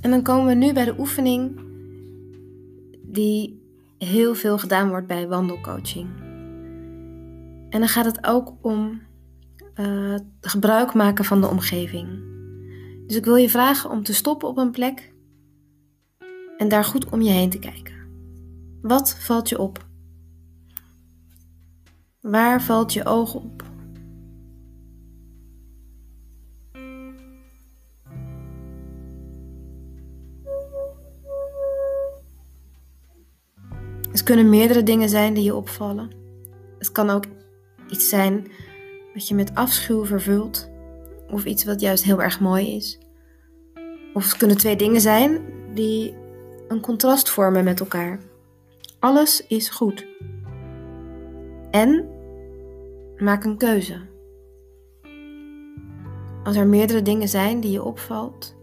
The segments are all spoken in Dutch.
En dan komen we nu bij de oefening die heel veel gedaan wordt bij wandelcoaching. En dan gaat het ook om uh, gebruik maken van de omgeving. Dus ik wil je vragen om te stoppen op een plek en daar goed om je heen te kijken. Wat valt je op? Waar valt je oog op? Het kunnen meerdere dingen zijn die je opvallen. Het kan ook iets zijn wat je met afschuw vervult, of iets wat juist heel erg mooi is. Of het kunnen twee dingen zijn die een contrast vormen met elkaar. Alles is goed. En maak een keuze. Als er meerdere dingen zijn die je opvalt,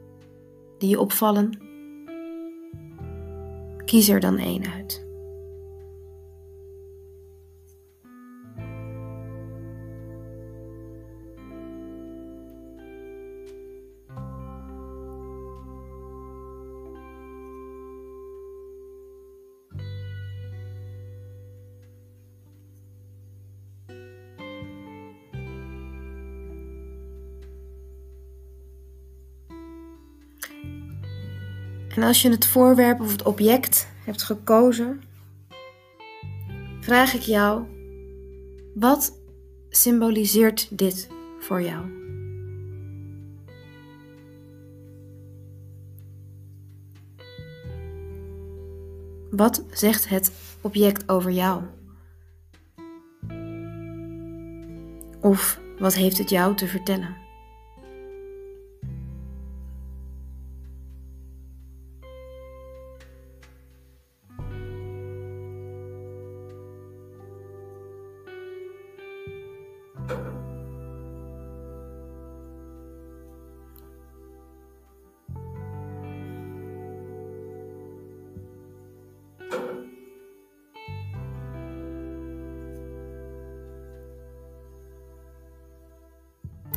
die je opvallen, kies er dan één uit. En als je het voorwerp of het object hebt gekozen, vraag ik jou: wat symboliseert dit voor jou? Wat zegt het object over jou? Of wat heeft het jou te vertellen?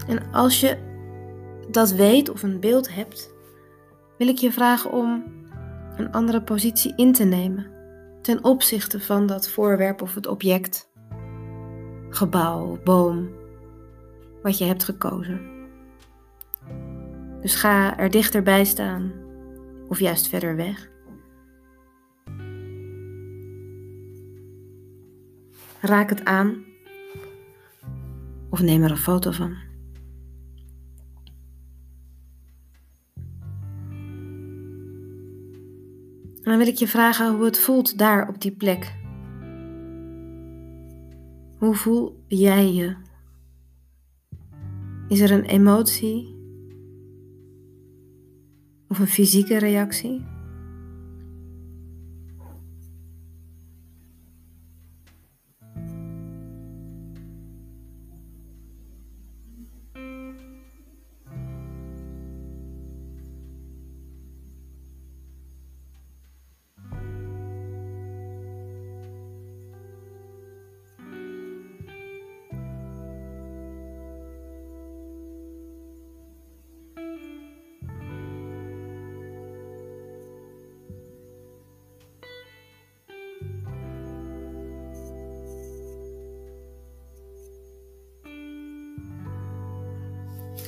En als je dat weet of een beeld hebt, wil ik je vragen om een andere positie in te nemen ten opzichte van dat voorwerp of het object, gebouw, boom, wat je hebt gekozen. Dus ga er dichterbij staan of juist verder weg. Raak het aan of neem er een foto van. En dan wil ik je vragen hoe het voelt daar op die plek. Hoe voel jij je? Is er een emotie? Of een fysieke reactie?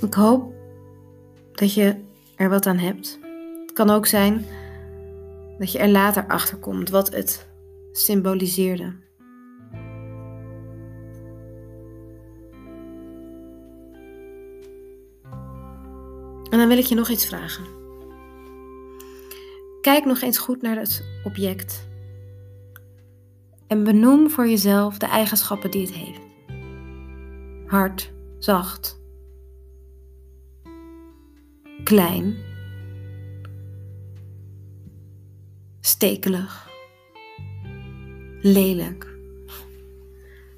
Ik hoop dat je er wat aan hebt. Het kan ook zijn dat je er later achter komt wat het symboliseerde. En dan wil ik je nog iets vragen. Kijk nog eens goed naar het object. En benoem voor jezelf de eigenschappen die het heeft. Hard, zacht, klein, stekelig, lelijk.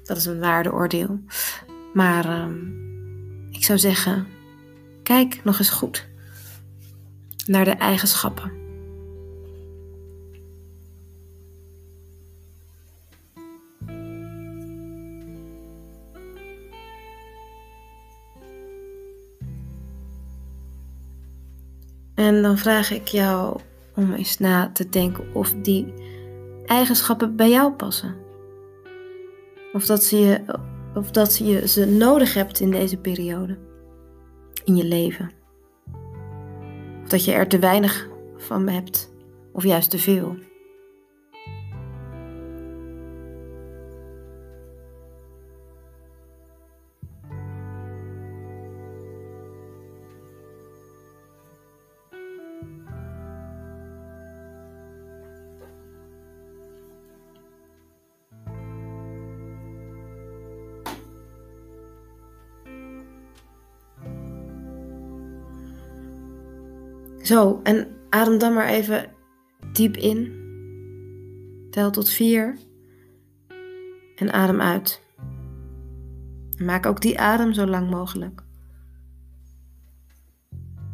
Dat is een waardeoordeel. Maar uh, ik zou zeggen, kijk nog eens goed naar de eigenschappen. En dan vraag ik jou om eens na te denken of die eigenschappen bij jou passen. Of dat, je, of dat je ze nodig hebt in deze periode. In je leven. Of dat je er te weinig van hebt. Of juist te veel. Zo, en adem dan maar even diep in. Tel tot vier. En adem uit. maak ook die adem zo lang mogelijk.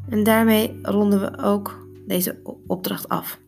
En daarmee ronden we ook deze opdracht af.